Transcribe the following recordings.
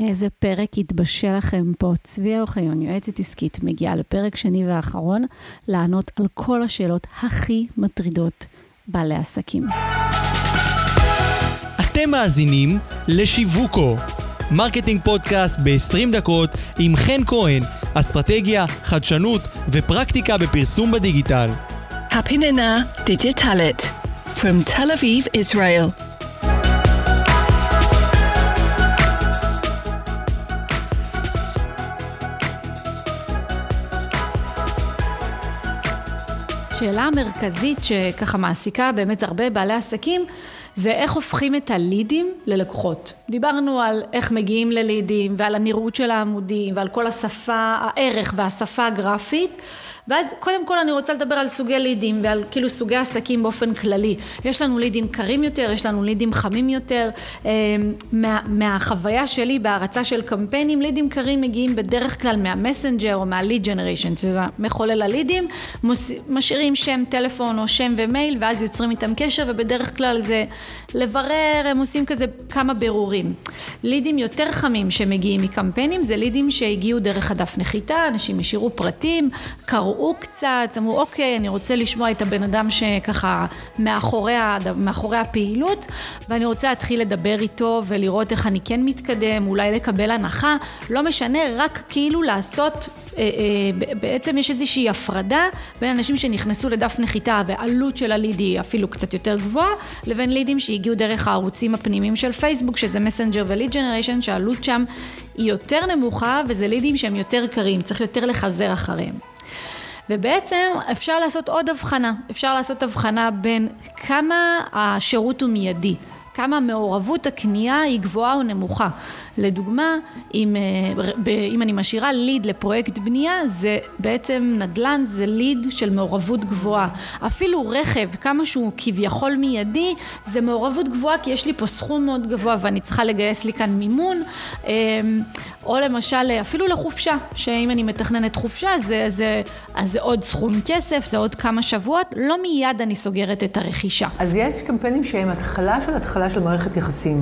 איזה פרק יתבשל לכם פה. צביה אוחיון, יועצת עסקית, מגיעה לפרק שני ואחרון, לענות על כל השאלות הכי מטרידות בעלי עסקים. אתם מאזינים לשיווקו, marketing podcast ב-20 דקות עם חן כהן, אסטרטגיה, חדשנות ופרקטיקה בפרסום בדיגיטל. הפינה דיגיטלית, from Tel Aviv, Israel. השאלה המרכזית שככה מעסיקה באמת הרבה בעלי עסקים, זה איך הופכים את הלידים ללקוחות. דיברנו על איך מגיעים ללידים ועל הנראות של העמודים ועל כל השפה, הערך והשפה הגרפית. ואז קודם כל אני רוצה לדבר על סוגי לידים ועל כאילו סוגי עסקים באופן כללי. יש לנו לידים קרים יותר, יש לנו לידים חמים יותר. אמ, מה, מהחוויה שלי בהרצה של קמפיינים, לידים קרים מגיעים בדרך כלל מהמסנג'ר או מהליד ג'נריישן, שזה מחולל הלידים, משאירים שם טלפון או שם ומייל ואז יוצרים איתם קשר ובדרך כלל זה לברר, הם עושים כזה כמה בירורים. לידים יותר חמים שמגיעים מקמפיינים זה לידים שהגיעו דרך הדף נחיתה, אנשים השאירו פרטים, קראו קראו קצת, אמרו אוקיי, אני רוצה לשמוע את הבן אדם שככה מאחורי, מאחורי הפעילות, ואני רוצה להתחיל לדבר איתו ולראות איך אני כן מתקדם, אולי לקבל הנחה, לא משנה, רק כאילו לעשות, אה, אה, בעצם יש איזושהי הפרדה בין אנשים שנכנסו לדף נחיתה ועלות של הליד היא אפילו קצת יותר גבוהה, לבין לידים שהגיעו דרך הערוצים הפנימיים של פייסבוק, שזה מסנג'ר וליד ג'נריישן, שהעלות שם היא יותר נמוכה וזה לידים שהם יותר קרים, צריך יותר לחזר אחריהם. ובעצם אפשר לעשות עוד הבחנה, אפשר לעשות הבחנה בין כמה השירות הוא מיידי, כמה מעורבות הקנייה היא גבוהה או נמוכה. לדוגמה, אם, אה, אם אני משאירה ליד לפרויקט בנייה, זה בעצם נדל"ן, זה ליד של מעורבות גבוהה. אפילו רכב, כמה שהוא כביכול מיידי, זה מעורבות גבוהה כי יש לי פה סכום מאוד גבוה ואני צריכה לגייס לי כאן מימון. אמ, או למשל, אפילו לחופשה, שאם אני מתכננת חופשה, זה, זה, אז זה עוד סכום כסף, זה עוד כמה שבועות, לא מיד אני סוגרת את הרכישה. אז יש קמפיינים שהם התחלה של התחלה של מערכת יחסים.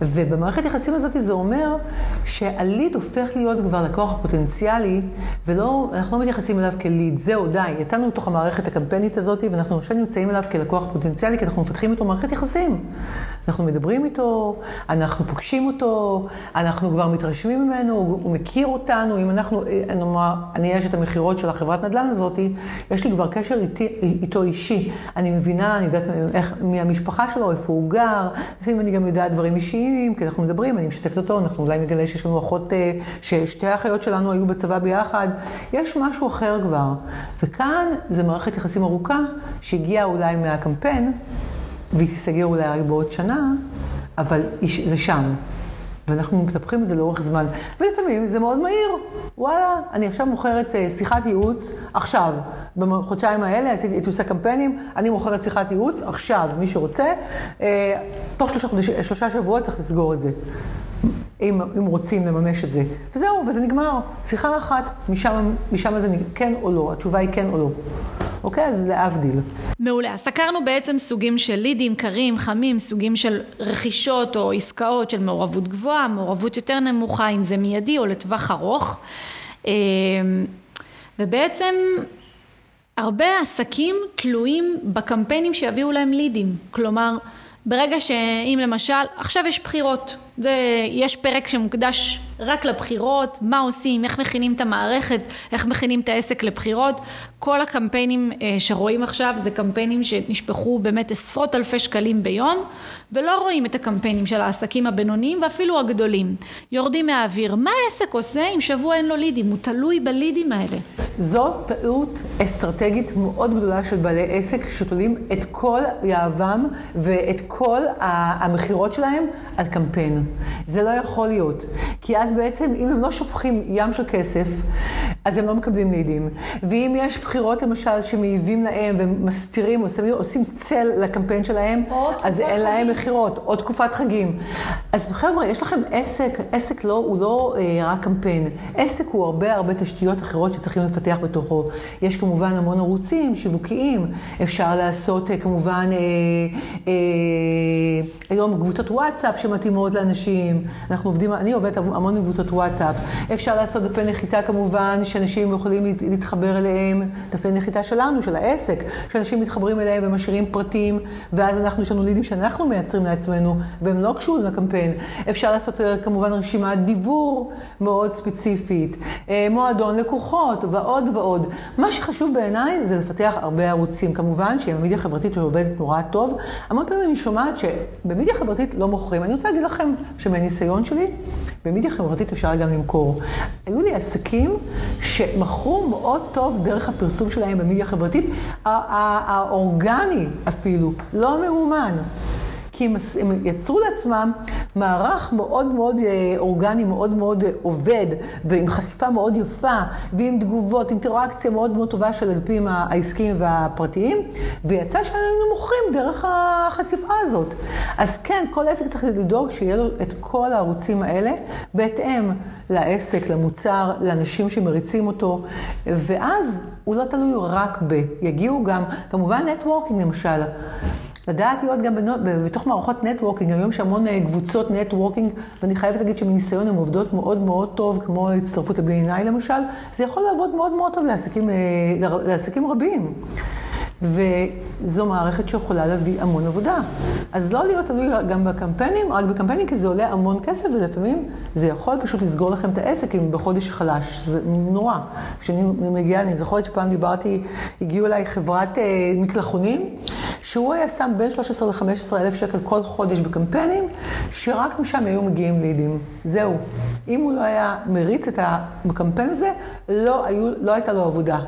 ובמערכת יחסים הזאת זה אומר שהליד הופך להיות כבר לקוח פוטנציאלי, ואנחנו לא מתייחסים אליו כליד, זהו, די, יצאנו מתוך המערכת הקמפיינית הזאת, ואנחנו עכשיו נמצאים אליו כלקוח פוטנציאלי, כי אנחנו מפתחים איתו מערכת יחסים. אנחנו מדברים איתו, אנחנו פוגשים אותו, אנחנו כבר מתרשמים ממנו, הוא, הוא מכיר אותנו, אם אנחנו, נאמר, אני יש את המכירות של החברת נדל"ן הזאת, יש לי כבר קשר איתי, איתו אישי. אני מבינה, אני יודעת איך, מהמשפחה שלו, איפה הוא גר, לפעמים אני גם יודעת דברים אישיים, כי אנחנו מדברים, אני משתפת אותו, אנחנו אולי נגלה שיש לנו אחות, אה, ששתי האחיות שלנו היו בצבא ביחד. יש משהו אחר כבר. וכאן זה מערכת יחסים ארוכה, שהגיעה אולי מהקמפיין, והיא תיסגר אולי בעוד שנה, אבל זה שם. ואנחנו מטפחים את זה לאורך זמן. ולפעמים זה מאוד מהיר. וואלה, אני עכשיו מוכרת uh, שיחת ייעוץ, עכשיו. בחודשיים האלה עשיתי, הייתי עושה קמפיינים, אני מוכרת שיחת ייעוץ, עכשיו, מי שרוצה. Uh, תוך שלושה, חודש, שלושה שבועות צריך לסגור את זה. אם, אם רוצים לממש את זה. וזהו, וזה נגמר. שיחה אחת, משם, משם זה כן או לא, התשובה היא כן או לא. אוקיי? אז להבדיל. מעולה. אז סקרנו בעצם סוגים של לידים, קרים, חמים, סוגים של רכישות או עסקאות של מעורבות גבוהה, מעורבות יותר נמוכה, אם זה מיידי או לטווח ארוך. אמ, ובעצם הרבה עסקים תלויים בקמפיינים שיביאו להם לידים. כלומר, ברגע שאם למשל, עכשיו יש בחירות, זה, יש פרק שמוקדש רק לבחירות, מה עושים, איך מכינים את המערכת, איך מכינים את העסק לבחירות. כל הקמפיינים אה, שרואים עכשיו זה קמפיינים שנשפכו באמת עשרות אלפי שקלים ביום, ולא רואים את הקמפיינים של העסקים הבינוניים ואפילו הגדולים. יורדים מהאוויר. מה העסק עושה אם שבוע אין לו לידים? הוא תלוי בלידים האלה. זו טעות אסטרטגית מאוד גדולה של בעלי עסק שתולים את כל יהבם ואת כל המכירות שלהם על קמפיין. זה לא יכול להיות. כי אז בעצם, אם הם לא שופכים ים של כסף, אז הם לא מקבלים לידים. ואם יש בחירות למשל שמעיבים להם ומסתירים, עושים, עושים צל לקמפיין שלהם, אז אין להם מכירות, או תקופת חגים. אז חבר'ה, יש לכם עסק, עסק לא, הוא לא אה, רק קמפיין, עסק הוא הרבה הרבה תשתיות אחרות שצריכים לפתח בתוכו. יש כמובן המון ערוצים שיווקיים, אפשר לעשות אה, כמובן אה, אה, היום קבוצות וואטסאפ שמתאימות לאנשים, אנחנו עובדים, אני עובדת המון עם קבוצות וואטסאפ, אפשר לעשות דפי נחיתה כמובן, שאנשים יכולים להתחבר אליהם, דפי נחיתה שלנו, של העסק, שאנשים מתחברים אליהם ומשאירים פרטים, ואז אנחנו, יש לנו לידים שאנחנו מייצרים לעצמנו, והם לא קשורים לקמפיין. אפשר לעשות אה, כמובן רשימת דיבור מאוד ספציפית, אה, מועדון לקוחות ועוד ועוד. מה שחשוב בעיניי זה לפתח הרבה ערוצים. כמובן שהמדיה החברתית עובדת נורא טוב. המון פעמים אני שומעת שבמדיה חברתית לא מוכרים. אני רוצה להגיד לכם שמהניסיון שלי, במדיה חברתית אפשר גם למכור. היו לי עסקים שמכרו מאוד טוב דרך הפרסום שלהם במדיה חברתית, האורגני אפילו, לא מאומן. כי הם, הם יצרו לעצמם מערך מאוד מאוד אה, אורגני, מאוד מאוד אה, עובד, ועם חשיפה מאוד יפה, ועם תגובות, אינטראקציה מאוד מאוד טובה של הדפים העסקיים והפרטיים, ויצא שהם מוכרים דרך החשיפה הזאת. אז כן, כל עסק צריך לדאוג שיהיה לו את כל הערוצים האלה, בהתאם לעסק, למוצר, לאנשים שמריצים אותו, ואז הוא לא תלוי רק ב... יגיעו גם, כמובן networking למשל. לדעת להיות גם בתוך מערכות networking, היום יש המון אה, קבוצות networking, ואני חייבת להגיד שמניסיון הן עובדות מאוד מאוד טוב, כמו הצטרפות ל-BNI למשל, זה יכול לעבוד מאוד מאוד טוב לעסקים, אה, לעסקים רבים. וזו מערכת שיכולה להביא המון עבודה. אז לא להיות תלוי גם בקמפיינים, רק בקמפיינים, כי זה עולה המון כסף, ולפעמים זה יכול פשוט לסגור לכם את העסק אם בחודש חלש. זה נורא. כשאני מגיעה, אני זוכרת שפעם דיברתי, הגיעו אליי חברת אה, מקלחונים, שהוא היה שם בין 13 ל-15 אלף שקל כל חודש בקמפיינים, שרק משם היו מגיעים לידים. זהו. אם הוא לא היה מריץ את הקמפיין הזה, לא, היו, לא הייתה לו עבודה.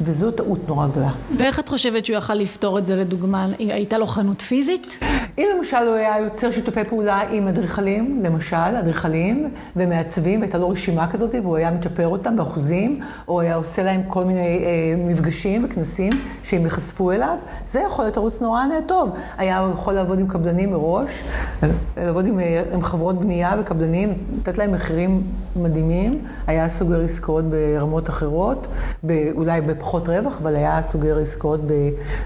וזו טעות נורא גדולה. ואיך את חושבת שהוא יכל לפתור את זה לדוגמה? הייתה לו חנות פיזית? אם למשל הוא היה יוצר שיתופי פעולה עם אדריכלים, למשל, אדריכלים ומעצבים, והייתה לו רשימה כזאת, והוא היה מצ'פר אותם באחוזים, או היה עושה להם כל מיני אה, מפגשים וכנסים שהם ייחשפו אליו, זה יכול להיות ערוץ נורא טוב. היה יכול לעבוד עם קבלנים מראש, לעבוד עם, אה, עם חברות בנייה וקבלנים, לתת להם מחירים מדהימים, היה סוגר עסקאות ברמות אחרות, אולי בפחות רווח, אבל היה סוגר עסקאות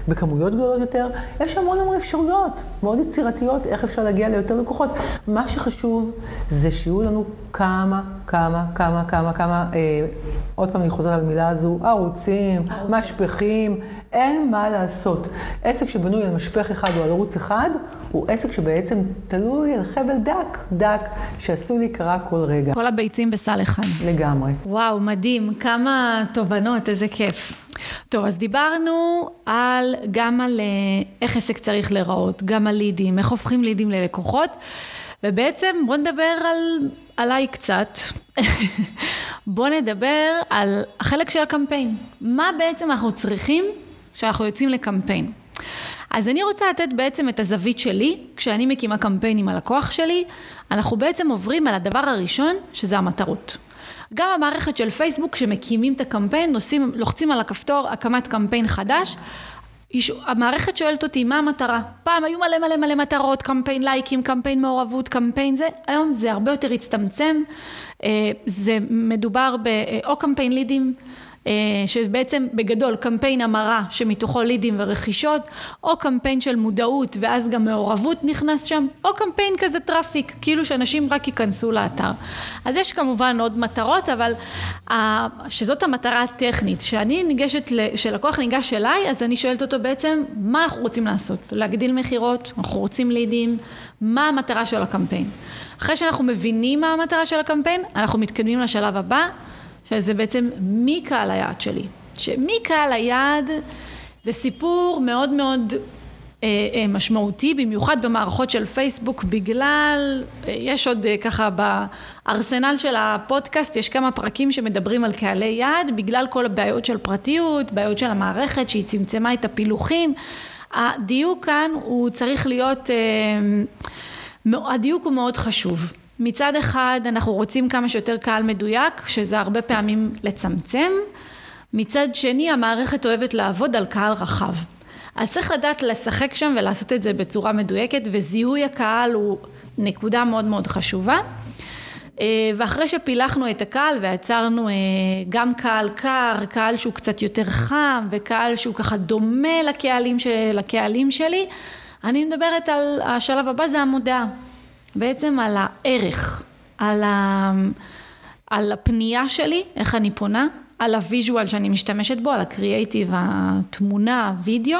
בכמויות גדולות יותר. יש המון המון אפשרויות. מאוד יצירתיות, איך אפשר להגיע ליותר לקוחות. מה שחשוב זה שיהיו לנו כמה, כמה, כמה, כמה, כמה, אה, עוד פעם אני חוזרת על המילה הזו, ערוצים, ערוצים, משפכים, אין מה לעשות. עסק שבנוי על משפך אחד או על ערוץ אחד, הוא עסק שבעצם תלוי על חבל דק, דק, שעשוי להיקרע כל רגע. כל הביצים בסל אחד. לגמרי. וואו, מדהים, כמה תובנות, איזה כיף. טוב, אז דיברנו על, גם על אה, איך עסק צריך להיראות, גם על לידים, איך הופכים לידים ללקוחות, ובעצם בואו נדבר על, עליי קצת. בואו נדבר על החלק של הקמפיין. מה בעצם אנחנו צריכים כשאנחנו יוצאים לקמפיין? אז אני רוצה לתת בעצם את הזווית שלי, כשאני מקימה קמפיין עם הלקוח שלי, אנחנו בעצם עוברים על הדבר הראשון, שזה המטרות. גם המערכת של פייסבוק, כשמקימים את הקמפיין, נוסעים, לוחצים על הכפתור הקמת קמפיין חדש, המערכת שואלת אותי מה המטרה. פעם היו מלא מלא מלא מטרות, קמפיין לייקים, קמפיין מעורבות, קמפיין זה, היום זה הרבה יותר הצטמצם, אה, זה מדובר ב... אה, או קמפיין לידים, שבעצם בגדול קמפיין המרה שמתוכו לידים ורכישות, או קמפיין של מודעות ואז גם מעורבות נכנס שם, או קמפיין כזה traffic, כאילו שאנשים רק ייכנסו לאתר. אז יש כמובן עוד מטרות, אבל שזאת המטרה הטכנית, שאני ניגשת, כשלקוח ניגש אליי, אז אני שואלת אותו בעצם, מה אנחנו רוצים לעשות? להגדיל מכירות, אנחנו רוצים לידים, מה המטרה של הקמפיין? אחרי שאנחנו מבינים מה המטרה של הקמפיין, אנחנו מתקדמים לשלב הבא. שזה בעצם מי קהל היעד שלי. שמי קהל היעד זה סיפור מאוד מאוד אה, אה, משמעותי, במיוחד במערכות של פייסבוק, בגלל, אה, יש עוד ככה בארסנל של הפודקאסט, יש כמה פרקים שמדברים על קהלי יעד, בגלל כל הבעיות של פרטיות, בעיות של המערכת שהיא צמצמה את הפילוחים. הדיוק כאן הוא צריך להיות, הדיוק הוא מאוד חשוב. מצד אחד אנחנו רוצים כמה שיותר קהל מדויק, שזה הרבה פעמים לצמצם, מצד שני המערכת אוהבת לעבוד על קהל רחב. אז צריך לדעת לשחק שם ולעשות את זה בצורה מדויקת, וזיהוי הקהל הוא נקודה מאוד מאוד חשובה. אה, ואחרי שפילחנו את הקהל ויצרנו אה, גם קהל קר, קהל שהוא קצת יותר חם וקהל שהוא ככה דומה לקהלים, של, לקהלים שלי, אני מדברת על השלב הבא זה המודעה, בעצם על הערך, על, ה, על הפנייה שלי, איך אני פונה, על ה visual שאני משתמשת בו, על הקריאייטיב, התמונה, הווידאו,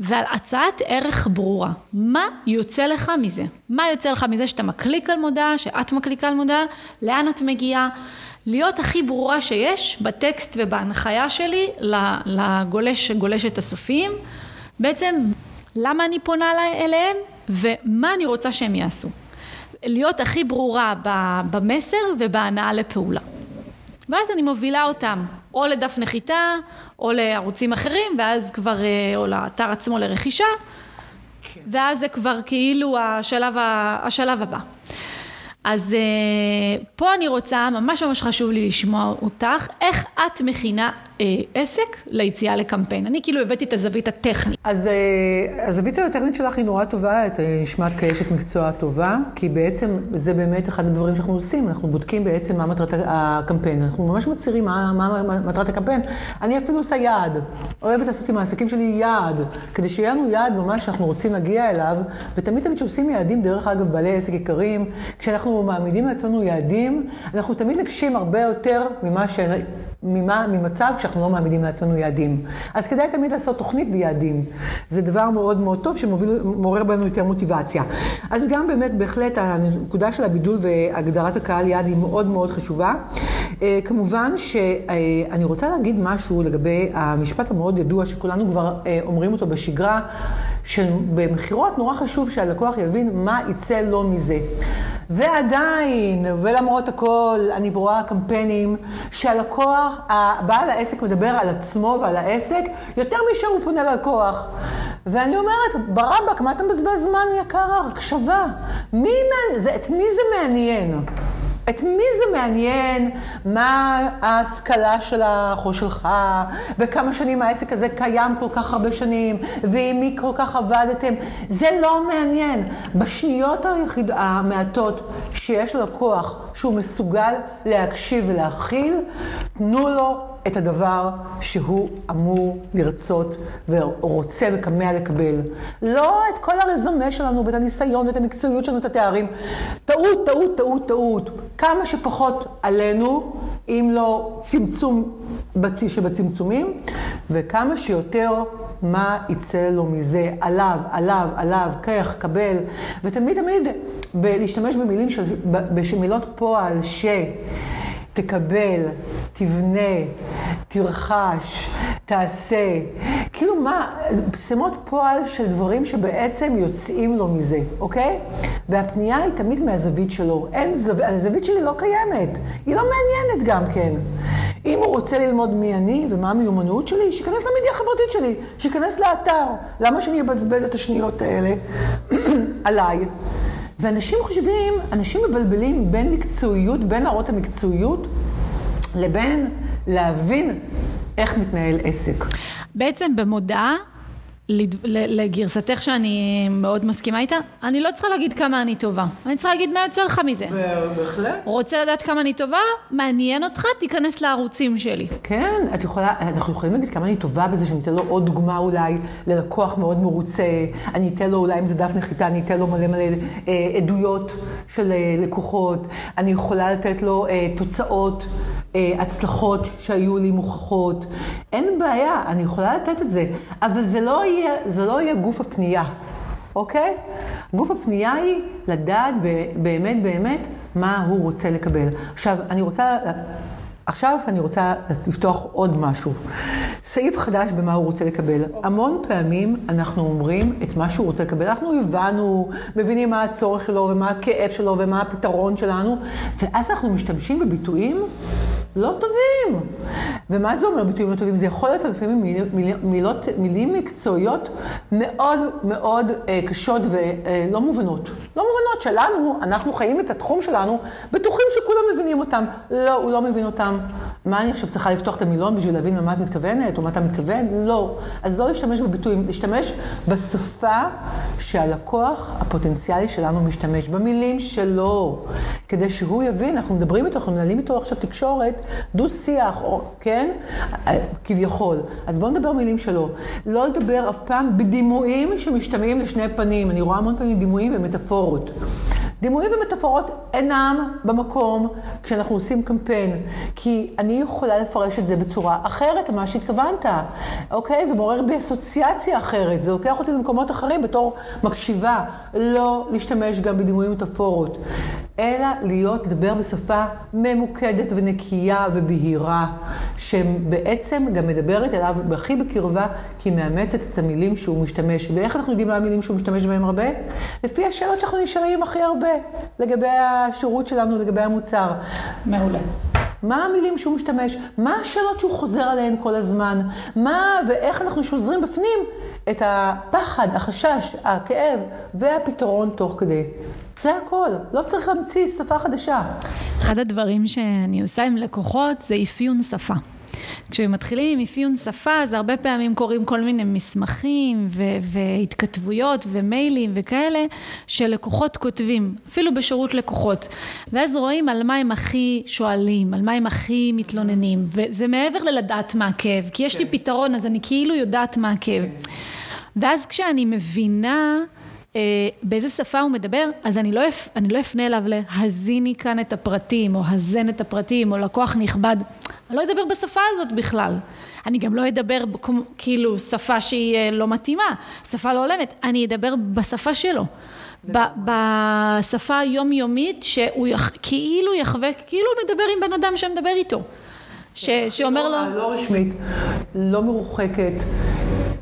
ועל הצעת ערך ברורה. מה יוצא לך מזה? מה יוצא לך מזה שאתה מקליק על מודעה, שאת מקליקה על מודעה, לאן את מגיעה? להיות הכי ברורה שיש בטקסט ובהנחיה שלי לגולש, גולשת הסופיים. בעצם, למה אני פונה אליהם ומה אני רוצה שהם יעשו. להיות הכי ברורה במסר ובהנאה לפעולה. ואז אני מובילה אותם או לדף נחיתה, או לערוצים אחרים, ואז כבר, אה, או לאתר עצמו לרכישה, כן. ואז זה כבר כאילו השלב, השלב הבא. אז אה, פה אני רוצה, ממש ממש חשוב לי לשמוע אותך, איך את מכינה עסק ליציאה לקמפיין. אני כאילו הבאתי את הזווית הטכנית. אז אה, הזווית הטכנית שלך היא נורא טובה, את אה, נשמעת כאשת מקצוע טובה, כי בעצם זה באמת אחד הדברים שאנחנו עושים, אנחנו בודקים בעצם מה מטרת הקמפיין, אנחנו ממש מצהירים מה, מה, מה מטרת הקמפיין. אני אפילו עושה יעד, אוהבת לעשות עם העסקים שלי יעד, כדי שיהיה לנו יעד ממש שאנחנו רוצים להגיע אליו, ותמיד תמיד כשעושים יעדים, דרך אגב, בעלי עסק יקרים, כשאנחנו מעמידים לעצמנו יעדים, אנחנו תמיד נגשים הרבה יותר ממה ש... ממה, ממצב כשאנחנו לא מעמידים לעצמנו יעדים. אז כדאי תמיד לעשות תוכנית ויעדים. זה דבר מאוד מאוד טוב שמעורר בנו יותר מוטיבציה. אז גם באמת, בהחלט, הנקודה של הבידול והגדרת הקהל יעד היא מאוד מאוד חשובה. אה, כמובן שאני רוצה להגיד משהו לגבי המשפט המאוד ידוע, שכולנו כבר אה, אומרים אותו בשגרה, שבמכירות נורא חשוב שהלקוח יבין מה יצא לו מזה. ועדיין, ולמרות הכל, אני רואה קמפיינים שהלקוח, בעל העסק מדבר על עצמו ועל העסק יותר משהוא הוא פונה ללקוח. ואני אומרת, ברבק, מה אתה מבזבז זמן יקר? הקשבה. מי, זה, את מי זה מעניין? את מי זה מעניין מה ההשכלה שלך או שלך, וכמה שנים העסק הזה קיים כל כך הרבה שנים, ועם מי כל כך עבדתם, זה לא מעניין. בשניות היחיד, המעטות שיש ללקוח שהוא מסוגל להקשיב ולהכיל, תנו לו את הדבר שהוא אמור לרצות ורוצה וכמה לקבל. לא את כל הרזומה שלנו ואת הניסיון ואת המקצועיות שלנו, את התארים. טעות, טעות, טעות, טעות. כמה שפחות עלינו, אם לא צמצום בצי שבצמצומים, וכמה שיותר מה יצא לו מזה, עליו, עליו, עליו, קח, קבל, ותמיד תמיד להשתמש במילים של, במילות פועל ש... תקבל, תבנה, תרכש, תעשה. כאילו מה, שמות פועל של דברים שבעצם יוצאים לו מזה, אוקיי? והפנייה היא תמיד מהזווית שלו. אין זווית, הזווית שלי לא קיימת. היא לא מעניינת גם כן. אם הוא רוצה ללמוד מי אני ומה המיומנות שלי, שייכנס למדיה החברתית שלי, שייכנס לאתר. למה שאני אבזבז את השניות האלה עליי? ואנשים חושבים, אנשים מבלבלים בין מקצועיות, בין להראות המקצועיות, לבין להבין איך מתנהל עסק. בעצם במודעה לגרסתך שאני מאוד מסכימה איתה, אני לא צריכה להגיד כמה אני טובה, אני צריכה להגיד מה יוצא לך מזה. בהחלט. רוצה לדעת כמה אני טובה? מעניין אותך? תיכנס לערוצים שלי. כן, את יכולה, אנחנו יכולים להגיד כמה אני טובה בזה, שאני אתן לו עוד דוגמה אולי ללקוח מאוד מרוצה, אני אתן לו אולי אם זה דף נחיתה, אני אתן לו מלא מלא אה, עדויות של אה, לקוחות, אני יכולה לתת לו אה, תוצאות. אה, הצלחות שהיו לי מוכחות. אין בעיה, אני יכולה לתת את זה, אבל זה לא יהיה, זה לא יהיה גוף הפנייה, אוקיי? גוף הפנייה היא לדעת באמת באמת מה הוא רוצה לקבל. עכשיו, אני רוצה... עכשיו אני רוצה לפתוח עוד משהו. סעיף חדש במה הוא רוצה לקבל. המון פעמים אנחנו אומרים את מה שהוא רוצה לקבל. אנחנו הבנו, מבינים מה הצורך שלו ומה הכאב שלו ומה הפתרון שלנו, ואז אנחנו משתמשים בביטויים לא טובים. ומה זה אומר ביטויים לא טובים? זה יכול להיות לפעמים מיל, מיל, מילות, מילים מקצועיות מאוד מאוד אה, קשות ולא מובנות. לא מובנות שלנו, אנחנו חיים את התחום שלנו, בטוחים שכולם מבינים אותם. לא, הוא לא מבין אותם. מה אני עכשיו צריכה לפתוח את המילון בשביל להבין למה את מתכוונת, או מה אתה מתכוון? לא. אז לא להשתמש בביטויים, להשתמש בשפה שהלקוח הפוטנציאלי שלנו משתמש, במילים שלו, כדי שהוא יבין, אנחנו מדברים איתו, אנחנו מנהלים איתו עכשיו תקשורת, דו-שיח, כן? כביכול. אז בואו נדבר מילים שלו. לא לדבר אף פעם בדימויים שמשתמעים לשני פנים. אני רואה המון פעמים דימויים ומטאפורות. דימויים ומטאפורות אינם במקום כשאנחנו עושים קמפיין, כי אני יכולה לפרש את זה בצורה אחרת ממה שהתכוונת, אוקיי? זה מעורר בי אסוציאציה אחרת, זה לוקח אותי למקומות אחרים בתור מקשיבה, לא להשתמש גם בדימויים ומטאפורות, אלא להיות, לדבר בשפה ממוקדת ונקייה ובהירה, שבעצם גם מדברת אליו הכי בקרבה, כי היא מאמצת את המילים שהוא משתמש. ואיך אנחנו יודעים מה המילים שהוא משתמש בהם הרבה? לפי השאלות שאנחנו נשאלים הכי הרבה. לגבי השירות שלנו, לגבי המוצר. מעולה. מה המילים שהוא משתמש? מה השאלות שהוא חוזר עליהן כל הזמן? מה ואיך אנחנו שוזרים בפנים את הפחד, החשש, הכאב והפתרון תוך כדי. זה הכל, לא צריך להמציא שפה חדשה. אחד הדברים שאני עושה עם לקוחות זה אפיון שפה. כשמתחילים עם אפיון שפה, אז הרבה פעמים קוראים כל מיני מסמכים ו- והתכתבויות ומיילים וכאלה, שלקוחות כותבים, אפילו בשירות לקוחות. ואז רואים על מה הם הכי שואלים, על מה הם הכי מתלוננים, וזה מעבר ללדעת מה הכאב, כי יש כן. לי פתרון, אז אני כאילו יודעת מה הכאב. כן. ואז כשאני מבינה... אה, באיזה שפה הוא מדבר, אז אני לא, אני לא אפנה אליו להזיני כאן את הפרטים, או הזן את הפרטים, או לקוח נכבד. אני לא אדבר בשפה הזאת בכלל. אני גם לא אדבר כאילו שפה שהיא אה, לא מתאימה, שפה לא הולמת, אני אדבר בשפה שלו. בשפה היומיומית שהוא יח, כאילו יחווה, כאילו הוא מדבר עם בן אדם שמדבר איתו. ש, שאומר לו... לא, לא רשמית, לא מרוחקת,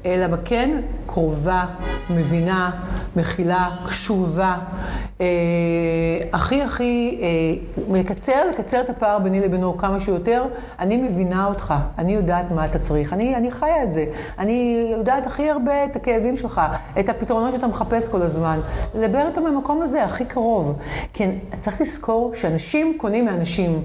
אלא בכן קרובה, מבינה, מכילה, קשובה, אה, הכי הכי אה, מקצר, לקצר את הפער ביני לבינו כמה שיותר. אני מבינה אותך, אני יודעת מה אתה צריך, אני, אני חיה את זה. אני יודעת הכי הרבה את הכאבים שלך, את הפתרונות שאתה מחפש כל הזמן. לדבר איתו במקום הזה, הכי קרוב. כן, צריך לזכור שאנשים קונים מאנשים.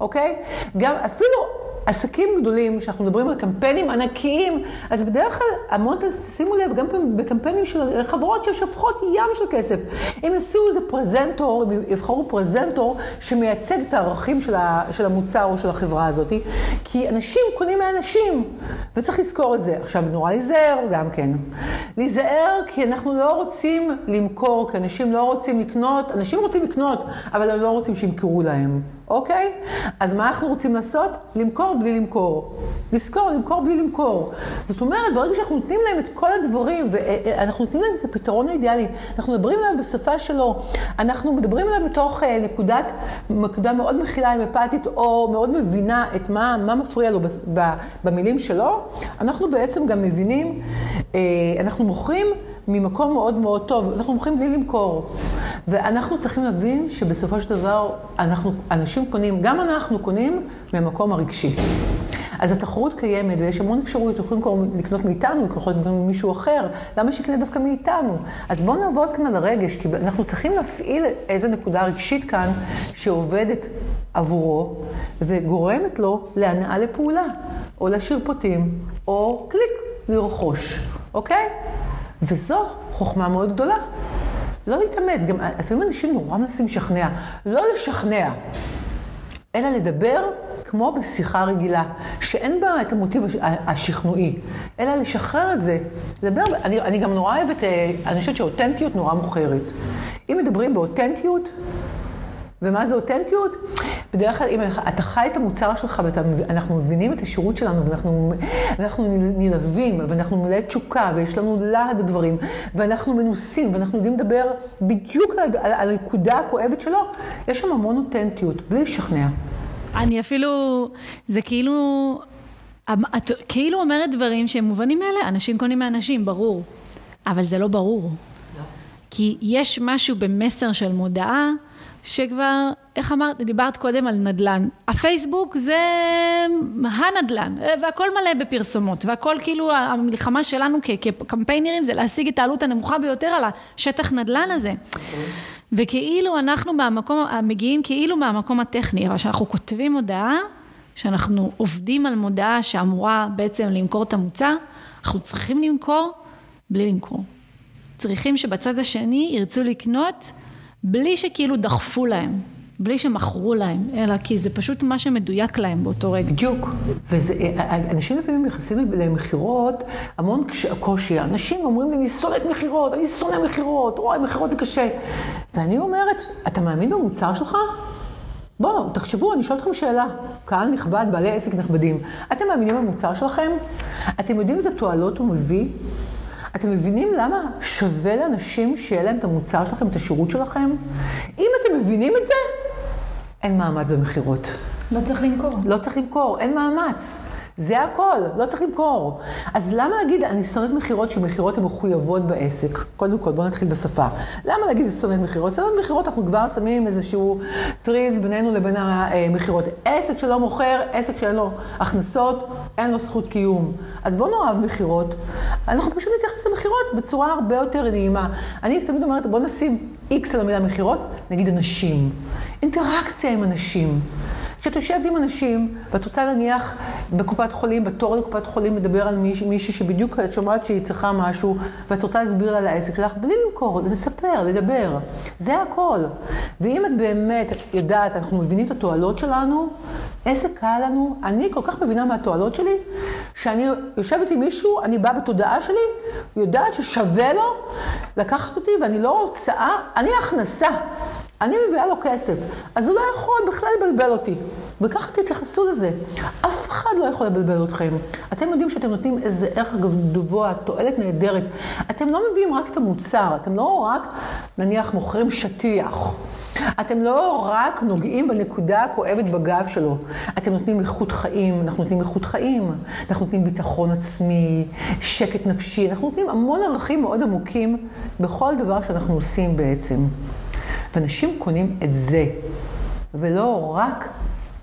אוקיי? גם אפילו עסקים גדולים, שאנחנו מדברים על קמפיינים ענקיים, אז בדרך כלל, המון, שימו לב, גם בקמפיינים של חברות ששופכות ים של כסף. הם יעשו איזה פרזנטור, הם יבחרו פרזנטור שמייצג את הערכים של, ה, של המוצר או של החברה הזאת, כי אנשים קונים מאנשים, וצריך לזכור את זה. עכשיו, נורא להיזהר גם כן. להיזהר כי אנחנו לא רוצים למכור, כי אנשים לא רוצים לקנות, אנשים רוצים לקנות, אבל הם לא רוצים שימכרו להם. אוקיי? אז מה אנחנו רוצים לעשות? למכור בלי למכור. לזכור, למכור בלי למכור. זאת אומרת, ברגע שאנחנו נותנים להם את כל הדברים, ואנחנו נותנים להם את הפתרון האידיאלי, אנחנו מדברים עליו בשפה שלו, אנחנו מדברים עליו מתוך אה, נקודת, נקודה מאוד מכילה, אמפתית, או מאוד מבינה את מה, מה מפריע לו במילים שלו, אנחנו בעצם גם מבינים, אה, אנחנו מוכרים ממקום מאוד מאוד טוב. אנחנו מוכרים בלי למכור. ואנחנו צריכים להבין שבסופו של דבר, אנחנו, אנשים קונים, גם אנחנו קונים מהמקום הרגשי. אז התחרות קיימת, ויש המון אפשרויות, יכולים לקנות מאיתנו, יכולים לקנות ממישהו אחר, למה שיקנה דווקא מאיתנו? אז בואו נעבוד כאן על הרגש, כי אנחנו צריכים להפעיל איזו נקודה רגשית כאן, שעובדת עבורו, וגורמת לו להנאה לפעולה, או להשאיר פרטים, או קליק, לרכוש, אוקיי? וזו חוכמה מאוד גדולה. לא להתאמץ, גם לפעמים אנשים נורא מנסים לשכנע. לא לשכנע, אלא לדבר כמו בשיחה רגילה, שאין בה את המוטיב השכנועי, אלא לשחרר את זה. לדבר, אני, אני גם נורא אוהבת, אה, אני חושבת שאותנטיות נורא מוכרת. אם מדברים באותנטיות, ומה זה אותנטיות? בדרך כלל, אם אתה חי את המוצר שלך ואנחנו מבינים את השירות שלנו ואנחנו, ואנחנו נלהבים ואנחנו מלאי תשוקה ויש לנו להט בדברים ואנחנו מנוסים ואנחנו יודעים לדבר בדיוק על, על, על הנקודה הכואבת שלו, יש שם המון אותנטיות, בלי לשכנע. אני אפילו, זה כאילו, את כאילו אומרת דברים שהם מובנים מאלה, אנשים קונים מאנשים, ברור, אבל זה לא ברור. לא. כי יש משהו במסר של מודעה, שכבר, איך אמרת, דיברת קודם על נדל"ן. הפייסבוק זה הנדל"ן, והכל מלא בפרסומות, והכל כאילו, המלחמה שלנו כקמפיינרים זה להשיג את העלות הנמוכה ביותר על השטח נדל"ן הזה. וכאילו אנחנו מהמקום, מגיעים כאילו מהמקום הטכני, אבל כשאנחנו כותבים הודעה, שאנחנו עובדים על מודעה שאמורה בעצם למכור את המוצר, אנחנו צריכים למכור בלי למכור. צריכים שבצד השני ירצו לקנות בלי שכאילו דחפו להם, בלי שמכרו להם, אלא כי זה פשוט מה שמדויק להם באותו רגע. בדיוק. ואנשים לפעמים נכנסים למכירות, המון קושי. אנשים אומרים לי, אני שונאת מכירות, אני שונא מכירות, אוי, מכירות זה קשה. ואני אומרת, אתה מאמין במוצר שלך? בואו, תחשבו, אני שואלת אתכם שאלה. קהל נכבד, בעלי עסק נכבדים. אתם מאמינים במוצר שלכם? אתם יודעים איזה תועלות הוא מביא? אתם מבינים למה שווה לאנשים שיהיה להם את המוצר שלכם, את השירות שלכם? אם אתם מבינים את זה, אין מאמץ במכירות. לא צריך למכור. לא צריך למכור, אין מאמץ. זה הכל, לא צריך למכור. אז למה להגיד, אני שונאת מכירות, שמכירות הן מחויבות בעסק? קודם כל, בואו נתחיל בשפה. למה להגיד שונאת מכירות? שונאת מכירות, אנחנו כבר שמים איזשהו טריז בינינו לבין המכירות. עסק שלא מוכר, עסק שאין לו הכנסות, אין לו זכות קיום. אז בואו נאהב מכירות. אנחנו פשוט נתייחס למכירות בצורה הרבה יותר נעימה. אני תמיד אומרת, בואו נשים איקס על המילה מכירות, נגיד אנשים. אינטראקציה עם אנשים. כשאת יושבת עם אנשים, ואת רוצה להניח בקופת חולים, בתור לקופת חולים, לדבר על מישהי, מישהי שבדיוק את שומעת שהיא צריכה משהו, ואת רוצה להסביר לה על העסק שלך, בלי למכור, לספר, לדבר. זה הכל. ואם את באמת יודעת, אנחנו מבינים את התועלות שלנו, איזה קל לנו. אני כל כך מבינה מהתועלות שלי, שאני יושבת עם מישהו, אני באה בתודעה שלי, יודעת ששווה לו לקחת אותי, ואני לא הוצאה, אני הכנסה. אני מביאה לו כסף, אז הוא לא יכול בכלל לבלבל אותי. וככה תתייחסו לזה. אף אחד לא יכול לבלבל אתכם. אתם יודעים שאתם נותנים איזה ערך גבוה, תועלת נהדרת. אתם לא מביאים רק את המוצר, אתם לא רק, נניח, מוכרים שטיח. אתם לא רק נוגעים בנקודה הכואבת בגב שלו, אתם נותנים איכות חיים, אנחנו נותנים איכות חיים, אנחנו נותנים ביטחון עצמי, שקט נפשי, אנחנו נותנים המון ערכים מאוד עמוקים בכל דבר שאנחנו עושים בעצם. ואנשים קונים את זה, ולא רק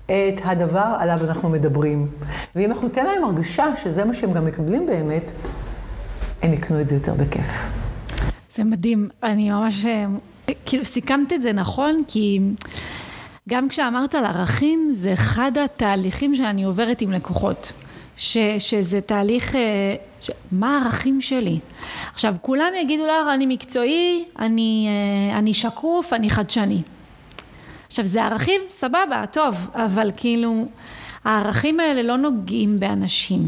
את הדבר עליו אנחנו מדברים. ואם אנחנו ניתן להם הרגשה שזה מה שהם גם מקבלים באמת, הם יקנו את זה יותר בכיף. זה מדהים, אני ממש, כאילו סיכמת את זה נכון, כי גם כשאמרת על ערכים, זה אחד התהליכים שאני עוברת עם לקוחות. ש, שזה תהליך, אה, ש, מה הערכים שלי? עכשיו, כולם יגידו לך, אני מקצועי, אני, אה, אני שקוף, אני חדשני. עכשיו, זה ערכים, סבבה, טוב, אבל כאילו, הערכים האלה לא נוגעים באנשים.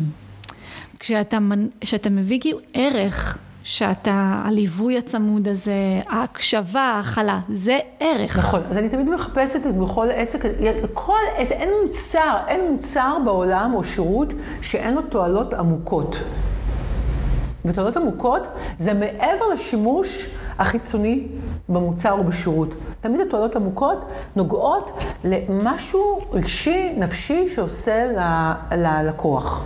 כשאתה, כשאתה מביא כאילו ערך, שאתה, הליווי הצמוד הזה, ההקשבה, ההכלה, זה ערך. נכון, אז אני תמיד מחפשת בכל עסק, כל עסק, אין מוצר, אין מוצר בעולם או שירות שאין לו תועלות עמוקות. ותועלות עמוקות זה מעבר לשימוש החיצוני במוצר או בשירות. תמיד התועלות עמוקות נוגעות למשהו רגשי, נפשי, שעושה ללקוח.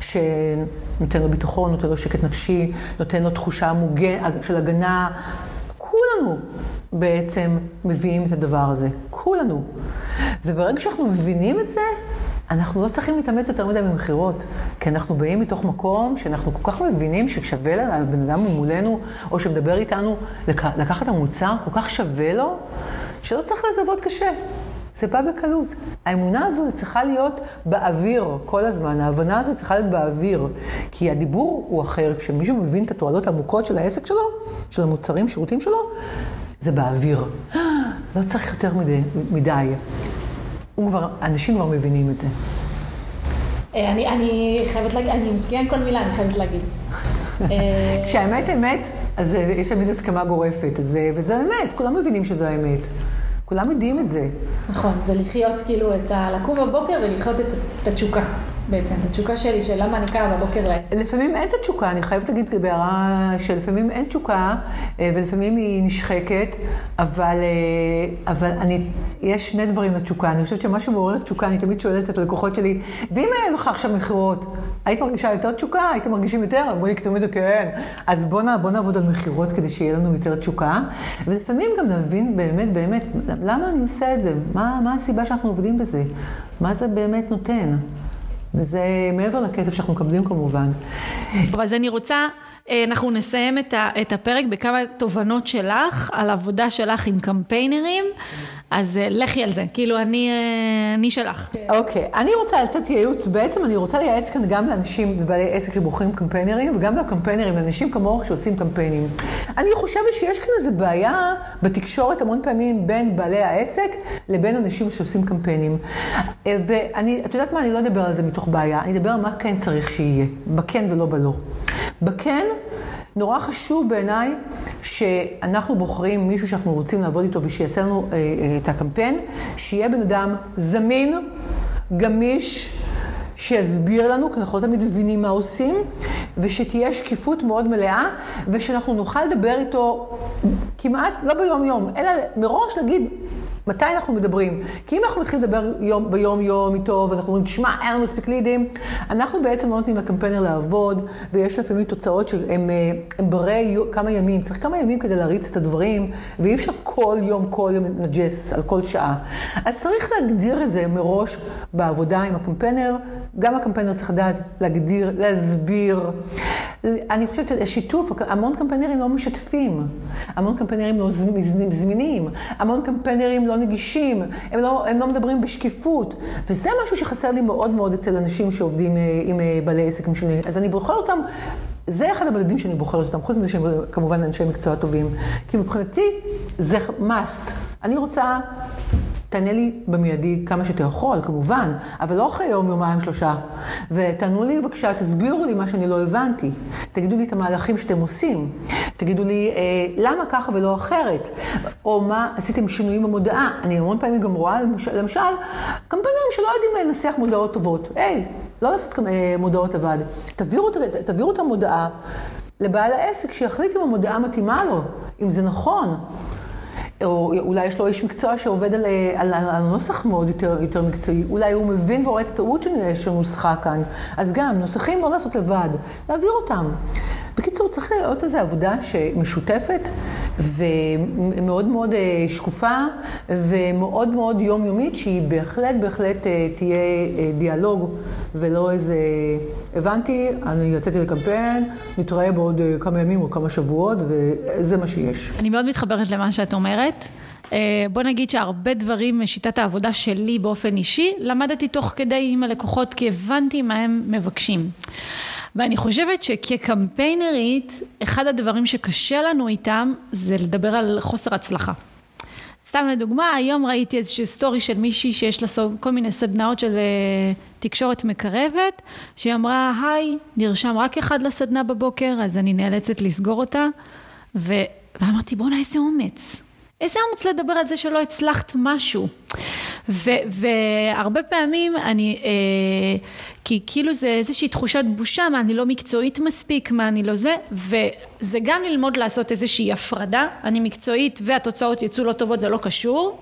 שנותן לו ביטחון, נותן לו שקט נפשי, נותן לו תחושה מוגן, של הגנה. כולנו בעצם מביאים את הדבר הזה. כולנו. וברגע שאנחנו מבינים את זה, אנחנו לא צריכים להתאמץ יותר מדי במכירות, כי אנחנו באים מתוך מקום שאנחנו כל כך מבינים ששווה לבן אדם ממולנו, או שמדבר איתנו, לק... לקחת את המוצר, כל כך שווה לו, שלא צריך לזוות קשה. זה בא בקלות. האמונה הזו צריכה להיות באוויר כל הזמן, ההבנה הזו צריכה להיות באוויר. כי הדיבור הוא אחר, כשמישהו מבין את התועלות העמוקות של העסק שלו, של המוצרים, שירותים שלו, זה באוויר. לא צריך יותר מדי. מדי. כבר, אנשים כבר מבינים את זה. אה, אני, אני חייבת להגיד, אני מסכימה עם כל מילה, אני חייבת להגיד. אה, כשהאמת אמת, אז אה, יש תמיד הסכמה גורפת, אז, וזה אמת, כולם מבינים שזו האמת. כולם יודעים את זה. נכון, זה לחיות כאילו את ה... לקום בבוקר ולחיות את התשוקה. בעצם, את התשוקה שלי, של למה אני קמה בבוקר לעסק. לפעמים אין את התשוקה, אני חייבת להגיד בהערה שלפעמים אין תשוקה, אה, ולפעמים היא נשחקת, אבל, אה, אבל אני, יש שני דברים לתשוקה. אני חושבת שמה שמעורר תשוקה, אני תמיד שואלת את הלקוחות שלי, ואם היה לך עכשיו מכירות, היית מרגישה יותר תשוקה? הייתם מרגישים יותר? אמרו לי תמיד כן. אז בואו בוא נעבוד על מכירות כדי שיהיה לנו יותר תשוקה, ולפעמים גם נבין באמת, באמת, למה אני עושה את זה? מה, מה הסיבה שאנחנו עובדים בזה? מה זה באמת נותן? וזה מעבר לכסף שאנחנו מקבלים כמובן. אז אני רוצה, אנחנו נסיים את הפרק בכמה תובנות שלך על עבודה שלך עם קמפיינרים. אז אה, לכי על זה, כאילו אני, אה, אני שלך. אוקיי, okay. אני רוצה לתת ייעוץ, בעצם אני רוצה לייעץ כאן גם לאנשים בעלי עסק שבוחרים קמפיינרים, וגם לקמפיינרים, לאנשים כמוך שעושים קמפיינים. אני חושבת שיש כאן איזו בעיה בתקשורת המון פעמים בין בעלי העסק לבין אנשים שעושים קמפיינים. אה, ואני, את יודעת מה, אני לא אדבר על זה מתוך בעיה, אני אדבר על מה כן צריך שיהיה, בכן ולא בלא. בכן, נורא חשוב בעיניי שאנחנו בוחרים מישהו שאנחנו רוצים לעבוד איתו ושיעשה לנו אה, אה, את הקמפיין, שיהיה בן אדם זמין, גמיש, שיסביר לנו, כי אנחנו לא תמיד מבינים מה עושים, ושתהיה שקיפות מאוד מלאה, ושאנחנו נוכל לדבר איתו כמעט, לא ביום-יום, אלא מראש להגיד, מתי אנחנו מדברים? כי אם אנחנו מתחילים לדבר יום, ביום-יום איתו, ואנחנו אומרים, תשמע, אין לנו מספיק לידים, אנחנו בעצם לא נותנים לקמפיינר לעבוד, ויש לפעמים תוצאות שהן אה, ברי כמה ימים. צריך כמה ימים כדי להריץ את הדברים, ואי אפשר כל יום, כל יום לנג'ס על כל שעה. אז צריך להגדיר את זה מראש בעבודה עם הקמפיינר. גם הקמפיינר צריך לדעת להגדיר, להסביר. אני חושבת שהשיתוף, המון קמפיינרים לא משתפים, המון קמפיינרים לא זמינים, המון קמפיינרים לא נגישים, הם לא, הם לא מדברים בשקיפות, וזה משהו שחסר לי מאוד מאוד אצל אנשים שעובדים אה, עם אה, בעלי עסק משונים. אז אני בוחרת אותם זה אחד המדדים שאני בוחרת אותם, חוץ מזה שהם כמובן אנשי מקצוע טובים. כי מבחינתי זה must. אני רוצה תענה לי במיידי כמה שאתה יכול, כמובן, אבל לא אחרי יום, יומיים, שלושה. ותענו לי בבקשה, תסבירו לי מה שאני לא הבנתי. תגידו לי את המהלכים שאתם עושים. תגידו לי אה, למה ככה ולא אחרת. או מה עשיתם שינויים במודעה. אני המון פעמים גם רואה, למשל, למשל קמפיינרים שלא יודעים לנסח מודעות טובות. היי, לא לעשות אה, מודעות לבד. תעבירו, תעבירו את המודעה לבעל העסק, שיחליט אם המודעה מתאימה לו, אם זה נכון. או אולי יש לו איש מקצוע שעובד על, על, על, על נוסח מאוד יותר, יותר מקצועי, אולי הוא מבין ורואה את הטעות שנוסחה כאן. אז גם, נוסחים לא לעשות לבד, להעביר אותם. בקיצור, צריך להיות איזו עבודה משותפת ומאוד מאוד אה, שקופה ומאוד מאוד יומיומית, שהיא בהחלט בהחלט אה, תהיה אה, דיאלוג ולא איזה... הבנתי, אני יצאתי לקמפיין, נתראה בעוד כמה ימים או כמה שבועות, וזה מה שיש. אני מאוד מתחברת למה שאת אומרת. בוא נגיד שהרבה דברים משיטת העבודה שלי באופן אישי, למדתי תוך כדי עם הלקוחות, כי הבנתי מה הם מבקשים. ואני חושבת שכקמפיינרית, אחד הדברים שקשה לנו איתם, זה לדבר על חוסר הצלחה. סתם לדוגמה, היום ראיתי איזושהי סטורי של מישהי שיש לה כל מיני סדנאות של אה, תקשורת מקרבת, שהיא אמרה, היי, נרשם רק אחד לסדנה בבוקר, אז אני נאלצת לסגור אותה. ו... ואמרתי, בואנה, איזה אומץ. איזה אומץ לדבר על זה שלא הצלחת משהו. והרבה פעמים אני, אה, כי כאילו זה איזושהי תחושת בושה, מה אני לא מקצועית מספיק, מה אני לא זה, וזה גם ללמוד לעשות איזושהי הפרדה, אני מקצועית והתוצאות יצאו לא טובות, זה לא קשור.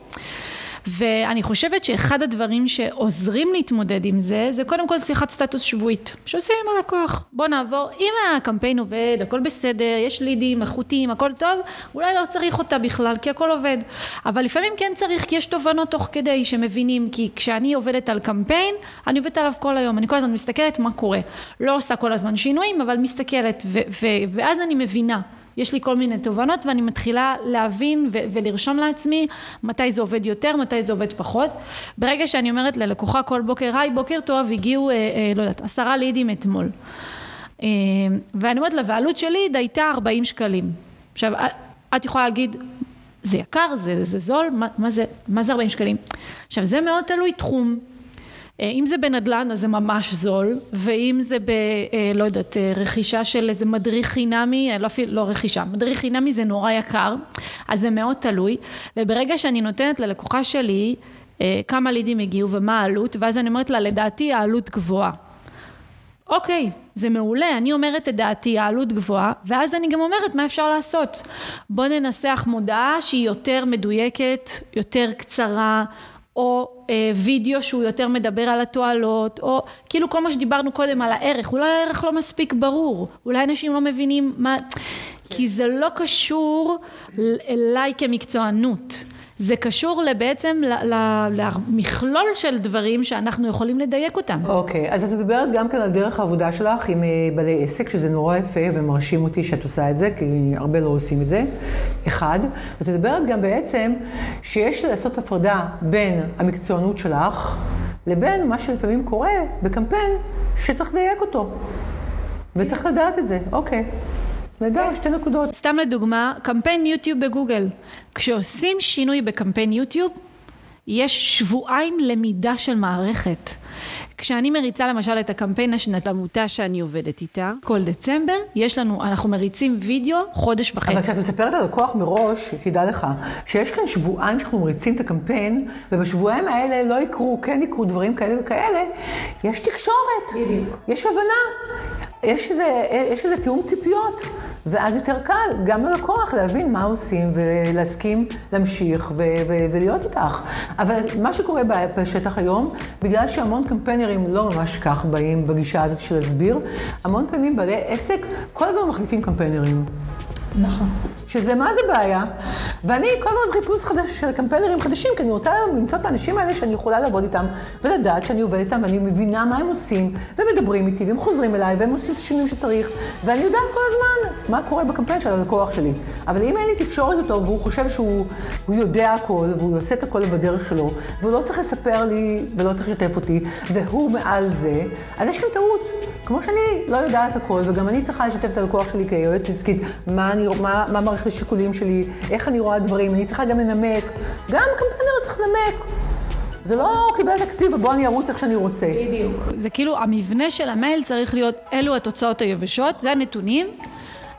ואני חושבת שאחד הדברים שעוזרים להתמודד עם זה, זה קודם כל שיחת סטטוס שבועית, שעושים עם הלקוח. בוא נעבור, אם הקמפיין עובד, הכל בסדר, יש לידים, איכותיים, הכל טוב, אולי לא צריך אותה בכלל, כי הכל עובד. אבל לפעמים כן צריך, כי יש תובנות תוך כדי שמבינים, כי כשאני עובדת על קמפיין, אני עובדת עליו כל היום, אני כל הזמן מסתכלת מה קורה. לא עושה כל הזמן שינויים, אבל מסתכלת, ואז אני מבינה. יש לי כל מיני תובנות ואני מתחילה להבין ו- ולרשום לעצמי מתי זה עובד יותר, מתי זה עובד פחות. ברגע שאני אומרת ללקוחה כל בוקר, היי, בוקר טוב, הגיעו, אה, אה, לא יודעת, עשרה לידים אתמול. אה, ואני אומרת לה, והעלות של ליד הייתה 40 שקלים. עכשיו, את יכולה להגיד, זה יקר, זה, זה זול, מה, מה, זה, מה זה 40 שקלים? עכשיו, זה מאוד תלוי תחום. אה, אם זה בנדל"ן אז זה ממש זול, ואם זה ב... אה, לא יודעת, אה, רכישה של איזה מדריך חינמי, לא לא רכישה, מדריך חינמי זה נורא יקר, אז זה מאוד תלוי, וברגע שאני נותנת ללקוחה שלי כמה לידים הגיעו ומה העלות, ואז אני אומרת לה, לדעתי העלות גבוהה. אוקיי, זה מעולה, אני אומרת את דעתי, העלות גבוהה, ואז אני גם אומרת מה אפשר לעשות. בוא ננסח מודעה שהיא יותר מדויקת, יותר קצרה, או אה, וידאו שהוא יותר מדבר על התועלות, או כאילו כל מה שדיברנו קודם על הערך, אולי הערך לא מספיק ברור, אולי אנשים לא מבינים מה... כי זה לא קשור אליי כמקצוענות. זה קשור בעצם למכלול של דברים שאנחנו יכולים לדייק אותם. אוקיי, okay, אז את מדברת גם כן על דרך העבודה שלך עם אה, בעלי עסק, שזה נורא יפה ומרשים אותי שאת עושה את זה, כי הרבה לא עושים את זה, אחד. ואת מדברת גם בעצם שיש לעשות הפרדה בין המקצוענות שלך לבין מה שלפעמים קורה בקמפיין שצריך לדייק אותו. וצריך לדעת את זה, אוקיי. Okay. נהדר, שתי נקודות. סתם לדוגמה, קמפיין יוטיוב בגוגל. כשעושים שינוי בקמפיין יוטיוב, יש שבועיים למידה של מערכת. כשאני מריצה למשל את הקמפיין השנתי, עמותה שאני עובדת איתה, כל דצמבר, יש לנו, אנחנו מריצים וידאו חודש וחצי. אבל כשאת מספרת על לקוח מראש, תדע לך, שיש כאן שבועיים שאנחנו מריצים את הקמפיין, ובשבועיים האלה לא יקרו, כן יקרו דברים כאלה וכאלה, יש תקשורת. בדיוק. יש הבנה. יש איזה, יש איזה תיאום ציפיות, ואז יותר קל גם ללקוח להבין מה עושים ולהסכים להמשיך ו- ו- ולהיות איתך. אבל מה שקורה בשטח היום, בגלל שהמון קמפיינרים לא ממש כך באים בגישה הזאת של להסביר, המון פעמים בעלי עסק כל הזמן מחליפים קמפיינרים. נכון. שזה מה זה בעיה. ואני כל הזמן בחיפוש חדש של קמפיינרים חדשים, כי אני רוצה למצוא את האנשים האלה שאני יכולה לעבוד איתם, ולדעת שאני עובדת איתם, ואני מבינה מה הם עושים, ומדברים איתי, והם חוזרים אליי, והם עושים את השינויים שצריך, ואני יודעת כל הזמן מה קורה בקמפיין של הלקוח שלי. אבל אם אין לי תקשורת איתו, והוא חושב שהוא יודע הכל, והוא עושה את הכל בדרך שלו, והוא לא צריך לספר לי, ולא צריך לשתף אותי, והוא מעל זה, אז יש כאן טעות. כמו שאני לא יודעת הכל, וגם אני צריכה לשתף את הלקוח שלי כיועץ עסקית, מה, אני, מה, מה מערכת השיקולים שלי, איך אני רואה דברים, אני צריכה גם לנמק. גם קמפיינר צריך לנמק. זה לא קיבל תקציב ובוא אני ארוץ איך שאני רוצה. בדיוק. זה כאילו, המבנה של המייל צריך להיות, אלו התוצאות היבשות, זה הנתונים.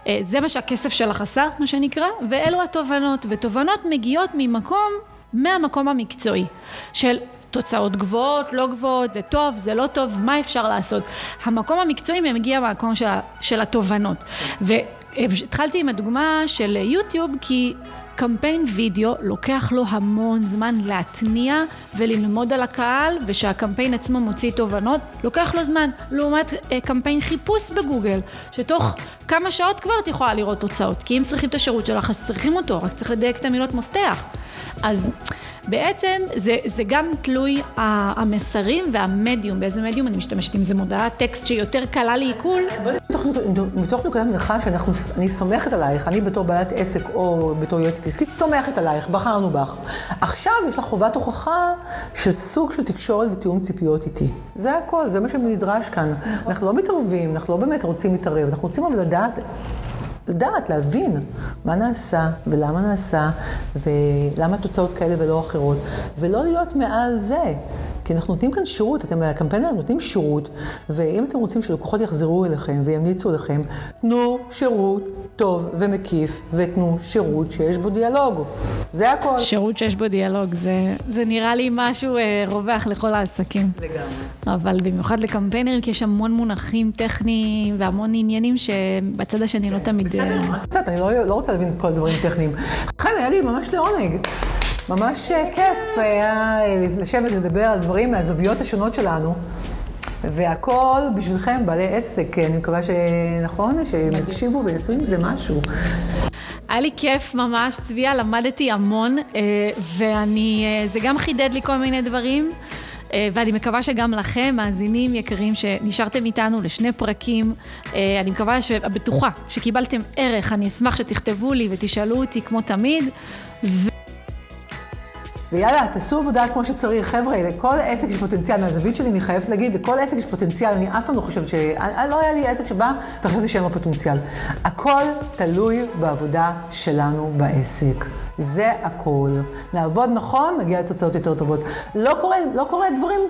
אה, זה מה שהכסף שלך עשה, מה שנקרא, ואלו התובנות. ותובנות מגיעות ממקום, מהמקום המקצועי. של תוצאות גבוהות, לא גבוהות, זה טוב, זה לא טוב, מה אפשר לעשות. המקום המקצועי מגיע מהמקום של, של התובנות. והתחלתי עם הדוגמה של יוטיוב, כי קמפיין וידאו לוקח לו המון זמן להתניע וללמוד על הקהל, ושהקמפיין עצמו מוציא תובנות, לוקח לו זמן. לעומת אה, קמפיין חיפוש בגוגל, שתוך כמה שעות כבר את יכולה לראות תוצאות. כי אם צריכים את השירות שלך, אז צריכים אותו, רק צריך לדייק את המילות מפתח. אז בעצם זה, זה גם תלוי המסרים והמדיום, באיזה מדיום אני משתמשת, אם זה מודעת טקסט שיותר קלה לעיכול. מתוך נקודת הנחה שאני סומכת עלייך, אני בתור בעלת עסק או בתור יועצת עסקית, סומכת עלייך, בחרנו בך. עכשיו יש לך חובת הוכחה של סוג של תקשורת ותיאום ציפיות איתי. זה הכל, זה מה שנדרש כאן. אנחנו לא מתערבים, אנחנו לא באמת רוצים להתערב, אנחנו רוצים אבל לדעת לדעת, להבין מה נעשה ולמה נעשה ולמה התוצאות כאלה ולא אחרות, ולא להיות מעל זה. כי אנחנו נותנים כאן שירות, אתם הקמפיינרים נותנים שירות, ואם אתם רוצים שלקוחות יחזרו אליכם וימליצו לכם, תנו שירות טוב ומקיף, ותנו שירות שיש בו דיאלוג. זה הכל. שירות שיש בו דיאלוג, זה, זה נראה לי משהו אה, רווח לכל העסקים. לגמרי. אבל במיוחד לקמפיינרים, כי יש המון מונחים טכניים והמון עניינים שבצד השני לא תמיד... בסדר, קצת, אני לא, לא רוצה להבין כל הדברים טכניים. חיים, היה לי ממש לעונג. ממש אה, כיף היה לשבת ולדבר על דברים מהזוויות השונות שלנו. והכל בשבילכם, בעלי עסק. אני מקווה שנכון, שהם יקשיבו ויעשו עם זה משהו. היה לי כיף ממש, צביה, למדתי המון, אה, ואני, אה, זה גם חידד לי כל מיני דברים. ואני מקווה שגם לכם, מאזינים יקרים, שנשארתם איתנו לשני פרקים, אני מקווה, בטוחה, שקיבלתם ערך, אני אשמח שתכתבו לי ותשאלו אותי כמו תמיד. ו... ויאללה, תעשו עבודה כמו שצריך. חבר'ה, לכל עסק יש פוטנציאל. מהזווית שלי אני חייבת להגיד, לכל עסק יש פוטנציאל. אני אף פעם לא חושבת ש... לא היה לי עסק שבא וחשבתי שאין לו פוטנציאל. הכל תלוי בעבודה שלנו בעסק. זה הכל. נעבוד נכון, נגיע לתוצאות יותר טובות. לא קורה, לא קורה דברים,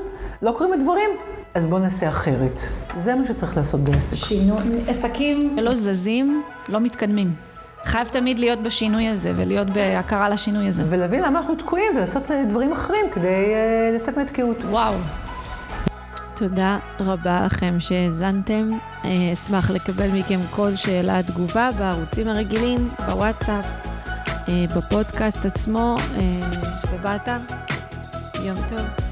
לא קורים הדברים, אז בואו נעשה אחרת. זה מה שצריך לעשות בעסק. שינוי, עסקים לא זזים, לא מתקדמים. חייב תמיד להיות בשינוי הזה, ולהיות בהכרה לשינוי הזה. ולהבין למה אנחנו תקועים, ולעשות דברים אחרים כדי uh, לצאת מהתקיעות. וואו. תודה רבה לכם שהאזנתם. אה, אשמח לקבל מכם כל שאלה, תגובה בערוצים הרגילים, בוואטסאפ, אה, בפודקאסט עצמו ובאתר. יום טוב.